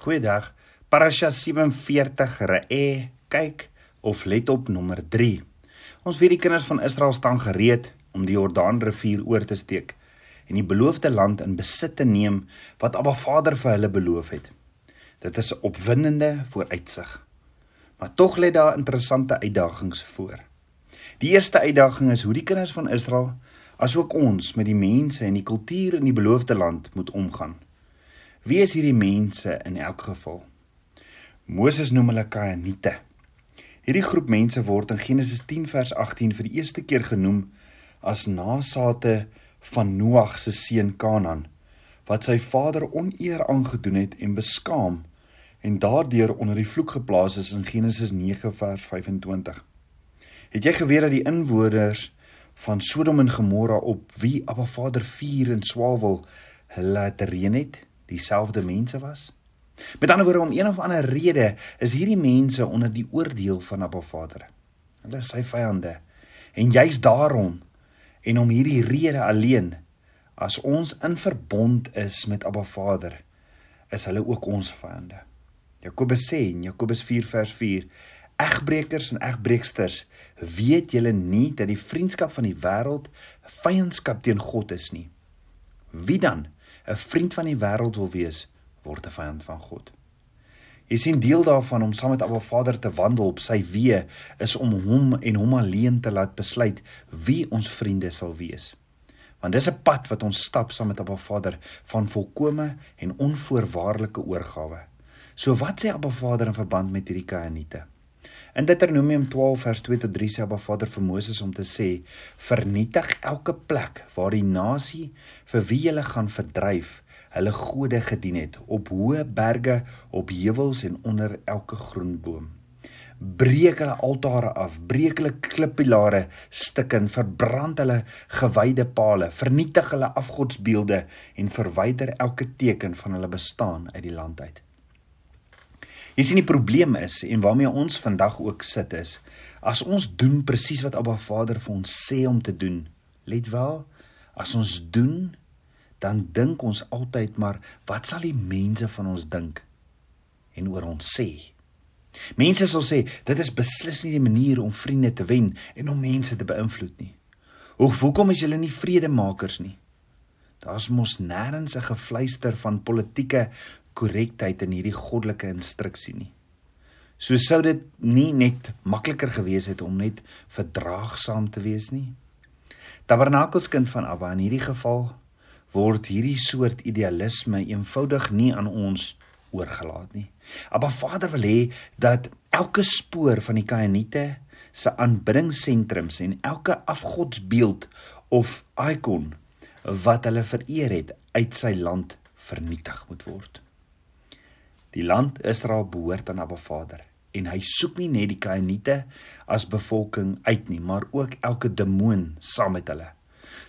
Goeiedag. Parasha 47 Re'e kyk of let op nommer 3. Ons weet die kinders van Israel staan gereed om die Jordaanrivier oor te steek en die beloofde land in besit te neem wat Abba Vader vir hulle beloof het. Dit is 'n opwindende vooruitsig. Maar tog lê daar interessante uitdagings voor. Die eerste uitdaging is hoe die kinders van Israel asook ons met die mense en die kultuur in die beloofde land moet omgaan. Wie is hierdie mense in elk geval? Moses noem hulle Kainiete. Hierdie groep mense word in Genesis 10 vers 18 vir die eerste keer genoem as nasate van Noag se seun Kanaan wat sy vader oneer aangedoen het en beskaam en daardeur onder die vloek geplaas is in Genesis 9 vers 25. Het jy geweet dat die inwoners van Sodom en Gomorra op wie Abba Vader vuur en swawel laat reën het, dieselfde mense was? Met ander woorde om een of ander rede is hierdie mense onder die oordeel van Abba Vader. Hulle is sy vyande. En juis daarom en om hierdie rede alleen as ons in verbond is met Abba Vader is hulle ook ons vyande. Jakobus sê in Jakobus 4 vers 4 Egbrekers en egbreeksters weet julle nie dat die vriendskap van die wêreld vyandskap teen God is nie. Wie dan 'n vriend van die wêreld wil wees, word 'n vyand van God. Jy sien deel daarvan om saam met Abba Vader te wandel op sy weë is om hom en hom alleen te laat besluit wie ons vriende sal wees. Want dis 'n pad wat ons stap saam met Abba Vader van volkomme en onvoorwaardelike oorgawe. So wat sê Abba Vader in verband met hierdie Kainiete? In Deuteronomium 12 vers 2 tot 3 sê Abba Vader vir Moses om te sê: "Vernietig elke plek waar die nasie vir wie jy gaan verdryf, hulle gode gedien het op hoë berge, op heuwels en onder elke groen boom. Breek hulle altare af, breek hulle klippilare stukken, verbrand hulle gewyde pale, vernietig hulle afgodsbeelde en verwyder elke teken van hulle bestaan uit die land uit. Jy sien die probleem is en waarmee ons vandag ook sit is, as ons doen presies wat Abba Vader vir ons sê om te doen, let wel, as ons doen dan dink ons altyd maar wat sal die mense van ons dink en oor ons sê. Mense sal sê dit is beslis nie die manier om vriende te wen en om mense te beïnvloed nie. Hoe hoekom is julle nie vredemakers nie? Daar's mos nêrens 'n gefluister van politieke korrektheid in hierdie goddelike instruksie nie. So sou dit nie net makliker gewees het om net verdraagsaam te wees nie. Tabernakelskind van Abba in hierdie geval word hierdie soort idealisme eenvoudig nie aan ons oorgelaat nie. Maar Vader wil hê dat elke spoor van die Kainiete se aanbiddingssentrums en elke afgodsbeeld of ikon wat hulle vereer het uit sy land vernietig moet word. Die land Israel behoort aan Abba Vader en hy soek nie net die Kainiete as bevolking uit nie, maar ook elke demoon saam met hulle.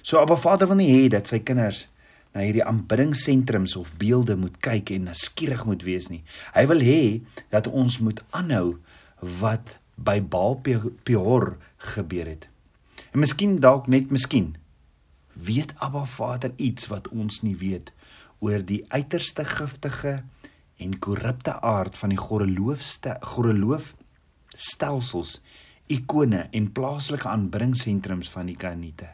So Abba Vader wil nie hê dat sy kinders na hierdie aanbiddingssentrums of beelde moet kyk en skieurig moet wees nie. Hy wil hê dat ons moet aanhou wat by Baal Peor gebeur het. En miskien dalk net miskien weet Abba Vader iets wat ons nie weet oor die uiterste giftige en korrupte aard van die goreloofste goreloof stelsels ikone en plaaslike aanbiddingssentrums van die Kanaaniete.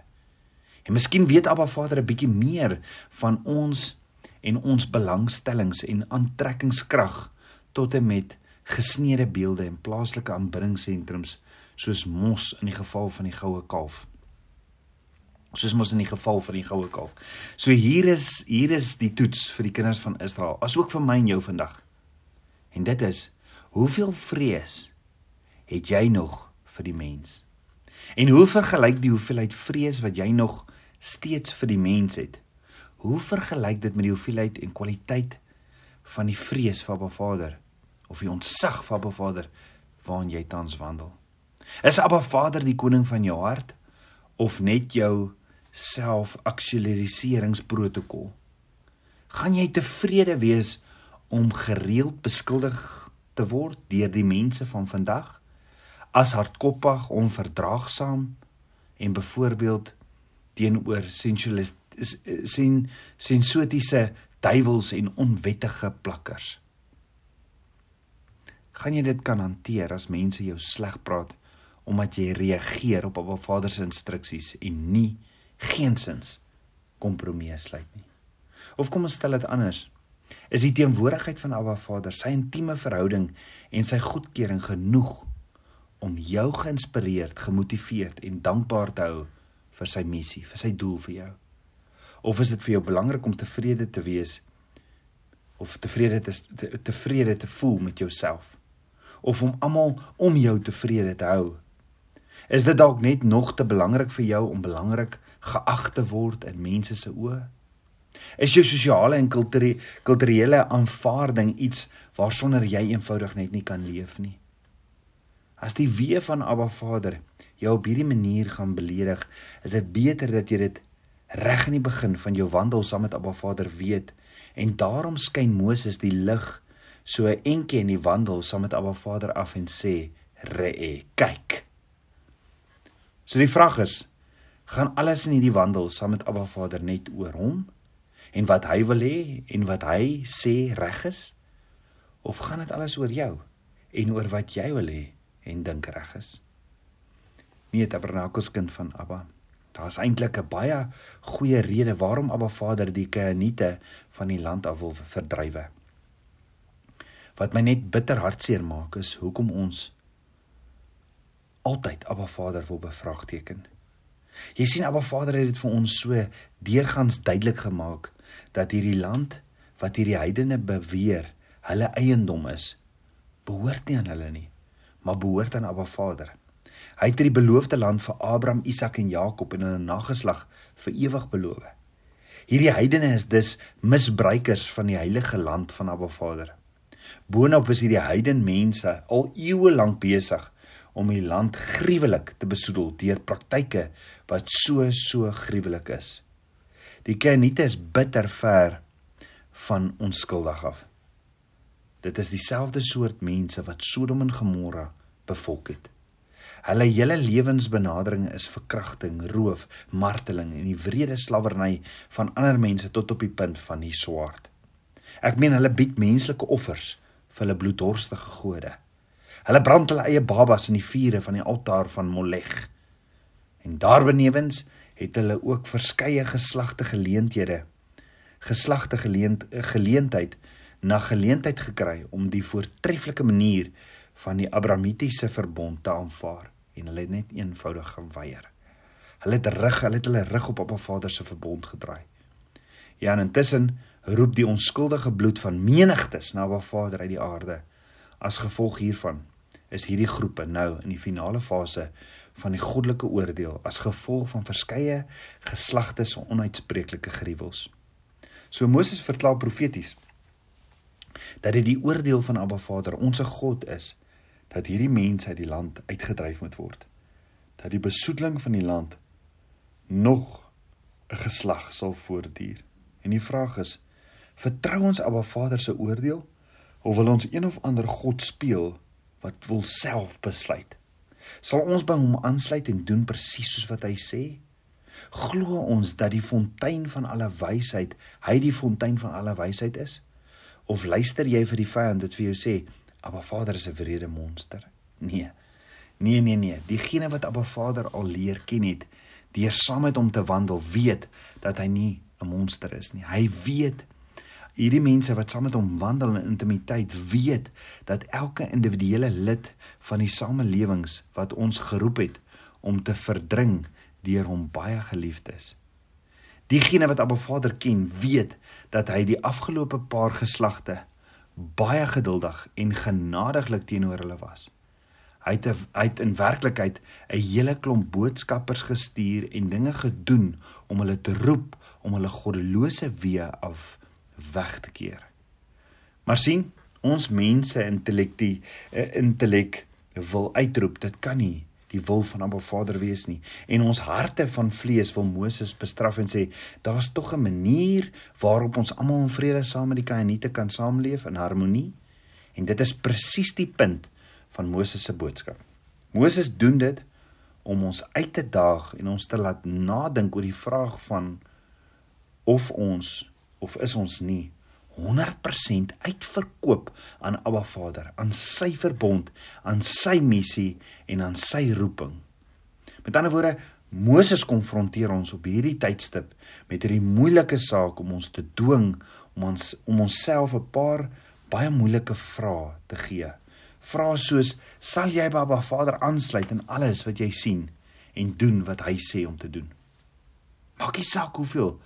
En miskien weet Abba Vader 'n bietjie meer van ons en ons belangstellings en aantrekkingskrag tot en met gesneede beelde en plaaslike aanbiddingssentrums soos mos in die geval van die goue kalf. Soos mos in die geval van die goue kalf. So hier is hier is die toets vir die kinders van Israel, asook vir my en jou vandag. En dit is: hoeveel vrees het jy nog vir die mens? En hoe vergelyk die hoeveelheid vrees wat jy nog steeds vir die mens het. Hoe vergelyk dit met die hoeveelheid en kwaliteit van die vrees van Abba Vader of die ontsag van Abba Vader waarin jy tans wandel? Is Abba Vader die koning van jou hart of net jou selfaktualiseringsprotokol? Gaan jy tevrede wees om gereeld beskuldig te word deur die mense van vandag as hardkoppig, onverdraagsaam en byvoorbeeld teenoor sensualis sien sensotiese duiwels en onwettige plakkers. Gaan jy dit kan hanteer as mense jou sleg praat omdat jy reageer op Abba Vader se instruksies en nie geensins kompromie sluit nie? Of kom ons stel dit anders. Is die teenwoordigheid van Abba Vader, sy intieme verhouding en sy goedkeuring genoeg om jou geïnspireerd, gemotiveerd en dankbaar te hou vir sy missie, vir sy doel vir jou? Of is dit vir jou belangrik om tevrede te wees of tevrede te, te tevrede te voel met jouself? Of om almal om jou tevrede te hou? Is dit dalk net nog te belangrik vir jou om belangrik geag te word in mense se oë? Is jou sosiale en kulturele aanvaarding iets waarsonder jy eenvoudig net nie kan leef nie? As die wee van Abba Vader jou op hierdie manier gaan beledig, is dit beter dat jy dit reg in die begin van jou wandel saam met Abba Vader weet en daarom skyn Moses die lig so 'n entjie in die wandel saam met Abba Vader af en sê: "Re, kyk." So die vraag is, gaan alles in hierdie wandel saam met Abba Vader net oor hom en wat hy wil hê en wat hy sê reg is? Of gaan dit alles oor jou en oor wat jy wil hê en dink reg is? Nee, Tabernakels kind van Abba. Daar's eintlik 'n baie goeie rede waarom Abba Vader die Kanaaniete van die land af wil verdrywe. Wat my net bitter hartseer maak is hoekom ons altyd Abba Vader wil bevraagteken. Jy sien Abba Vader het dit vir ons so deurgangs duidelik gemaak dat hierdie land wat hierdie heidene beweer hulle eiendom is, behoort nie aan hulle nie, maar behoort aan Abba Vader. Hy het die beloofde land vir Abraham, Isak en Jakob en hulle nageslag vir ewig beloof. Hierdie heidene is dus misbruikers van die heilige land van Abba Vader. Boonop is hierdie heiden mense al eeue lank besig om die land gruwelik te besoedel deur praktyke wat so so gruwelik is. Die Keniete is bitter ver van onskuldig af. Dit is dieselfde soort mense wat Sodom en Gomorra bevolk het. Hulle hele lewensbenadering is verkrachting, roof, marteling en die wrede slawerny van ander mense tot op die punt van die swaard. Ek meen hulle bied menslike offers vir hulle bloeddorstige gode. Hulle brand hulle eie babas in die vure van die altaar van Molech. En daarbenewens het hulle ook verskeie geslagte geleenthede geslagte geleent, geleentheid na geleentheid gekry om die voortreffelike manier van die Abrahamitiese verbond te aanvaar en hulle het net eenvoudig geweier. Hulle het rug, hulle het hulle rug op Appa Vader se verbond gedraai. Ja, en intussen roep die onskuldige bloed van menigtes na Appa Vader uit die aarde. As gevolg hiervan is hierdie groepe nou in die finale fase van die goddelike oordeel as gevolg van verskeie geslagte se onuitspreeklike gruwels. So Moses verklaar profeties dat dit die oordeel van Abba Vader, ons God is dat hierdie mense uit die land uitgedryf moet word. Dat die besoedeling van die land nog 'n geslag sal voortduur. En die vraag is: vertrou ons Abba Vader se oordeel of wil ons een of ander god speel wat wil self besluit? Sal ons by hom aansluit en doen presies soos wat hy sê? Glo ons dat die fontein van alle wysheid, hy die fontein van alle wysheid is? Of luister jy vir die vyand wat vir jou sê, Abba Vader is 'n wrede monster. Nee. Nee, nee, nee. Diegene wat Abba Vader al leer ken het, deur saam met hom te wandel, weet dat hy nie 'n monster is nie. Hy weet hierdie mense wat saam met hom wandel in intimiteit, weet dat elke individuele lid van die samelewings wat ons geroep het om te verdring deur hom baie geliefd is. Diegene wat Abba Vader ken, weet dat hy die afgelope paar geslagte baie geduldig en genadiglik teenoor hulle was. Hy het hy het in werklikheid 'n hele klomp boodskappers gestuur en dinge gedoen om hulle te roep om hulle goddelose weë af weg te keer. Maar sien, ons mense intellektie eh, intellek wil uitroep, dit kan nie die wil van Abba Vader wees nie. En ons harte van vlees wil Moses bestraf en sê, daar's tog 'n manier waarop ons almal in vrede saam met die Kanaaniete kan saamleef in harmonie. En dit is presies die punt van Moses se boodskap. Moses doen dit om ons uit te daag en ons te laat nadink oor die vraag van of ons of is ons nie 100% uitverkoop aan Abba Vader, aan sy verbond, aan sy missie en aan sy roeping. Met ander woorde, Moses konfronteer ons op hierdie tydstip met hierdie moeilike saak om ons te dwing om ons om onsself 'n paar baie moeilike vrae te gee. Vrae soos: "Sal jy by Abba Vader aansluit in alles wat jy sien en doen wat hy sê om te doen?" Maak nie saak hoeveel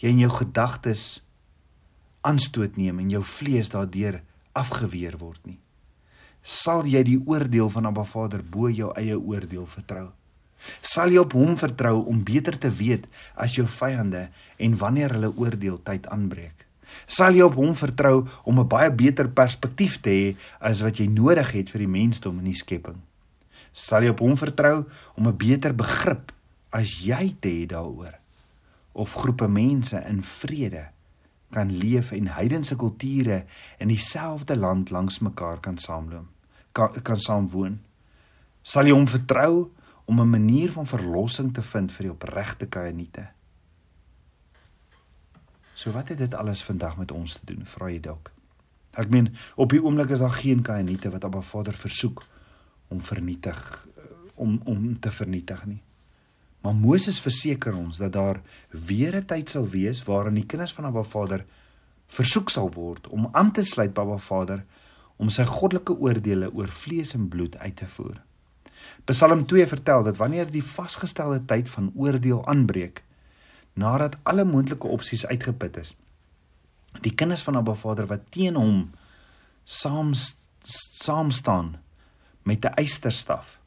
jy in jou gedagtes aanstoot neem en jou vlees daardeur afgeweer word nie. Sal jy die oordeel van Abba Vader bo jou eie oordeel vertrou? Sal jy op hom vertrou om beter te weet as jou vyande en wanneer hulle oordeel tyd aanbreek? Sal jy op hom vertrou om 'n baie beter perspektief te hê as wat jy nodig het vir die mensdom in die skepping? Sal jy op hom vertrou om 'n beter begrip as jy te hê daaroor of groepe mense in vrede kan leef en heidense kulture in dieselfde land langs mekaar kan saamloop kan, kan saamwoon sal jy hom vertrou om 'n manier van verlossing te vind vir die opregte kainiete. So wat het dit alles vandag met ons te doen, vra jy dalk? Ek meen, op die oomblik is daar geen kainiete wat Abba Vader versoek om vernietig om om te vernietig nie. Maar Moses verseker ons dat daar weer 'n tyd sal wees waarin die kinders van Abba Vader versoek sal word om aan te sluit by Abba Vader om sy goddelike oordeele oor vlees en bloed uit te voer. Psalm 2 vertel dat wanneer die vasgestelde tyd van oordeel aanbreek, nadat alle moontlike opsies uitgeput is, die kinders van Abba Vader wat teen hom saam saam staan met 'n eysterstaf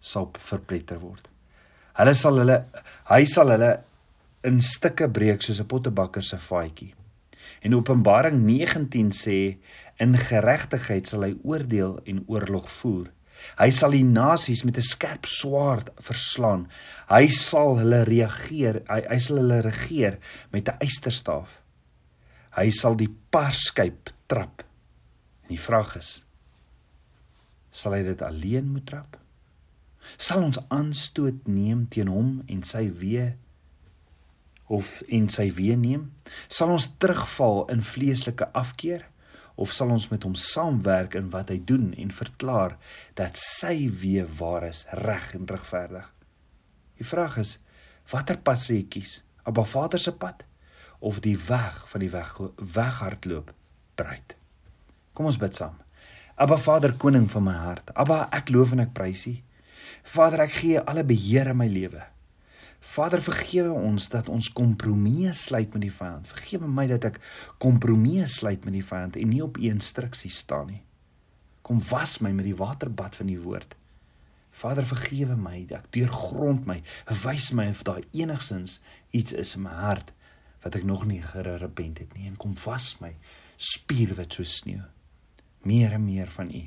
sal verpletter word. Hulle sal hulle hy sal hulle in stukke breek soos 'n pottebakker se vaatjie. En Openbaring 19 sê in geregtigheid sal hy oordeel en oorlog voer. Hy sal die nasies met 'n skerp swaard verslaan. Hy sal hulle reageer, hy, hy sal hulle regeer met 'n eysterstaaf. Hy sal die parskyp trap. En die vraag is: sal hy dit alleen moet trap? Sal ons aanstoot neem teen hom en sy wee of en sy wee neem? Sal ons terugval in vleeslike afkeer? of sal ons met hom saamwerk in wat hy doen en verklaar dat sy weë waar is, reg en regverdig? Die vraag is, watter pad sal jy kies? Abba Vader se pad of die weg van die weg weghardloop breed? Kom ons bid saam. Abba Vader, koning van my hart. Abba, ek loof en ek prys U. Vader, ek gee alle beheer in my lewe. Vader vergewe ons dat ons kompromieë sluit met die vyand. Vergewe my dat ek kompromieë sluit met die vyand en nie op u instruksies staan nie. Kom was my met die waterbad van die woord. Vader vergewe my dat ek deurgrond my, wys my of daar enigsins iets is in my hart wat ek nog nie gerepent het nie en kom was my spierwit so sneeu. Meer en meer van u.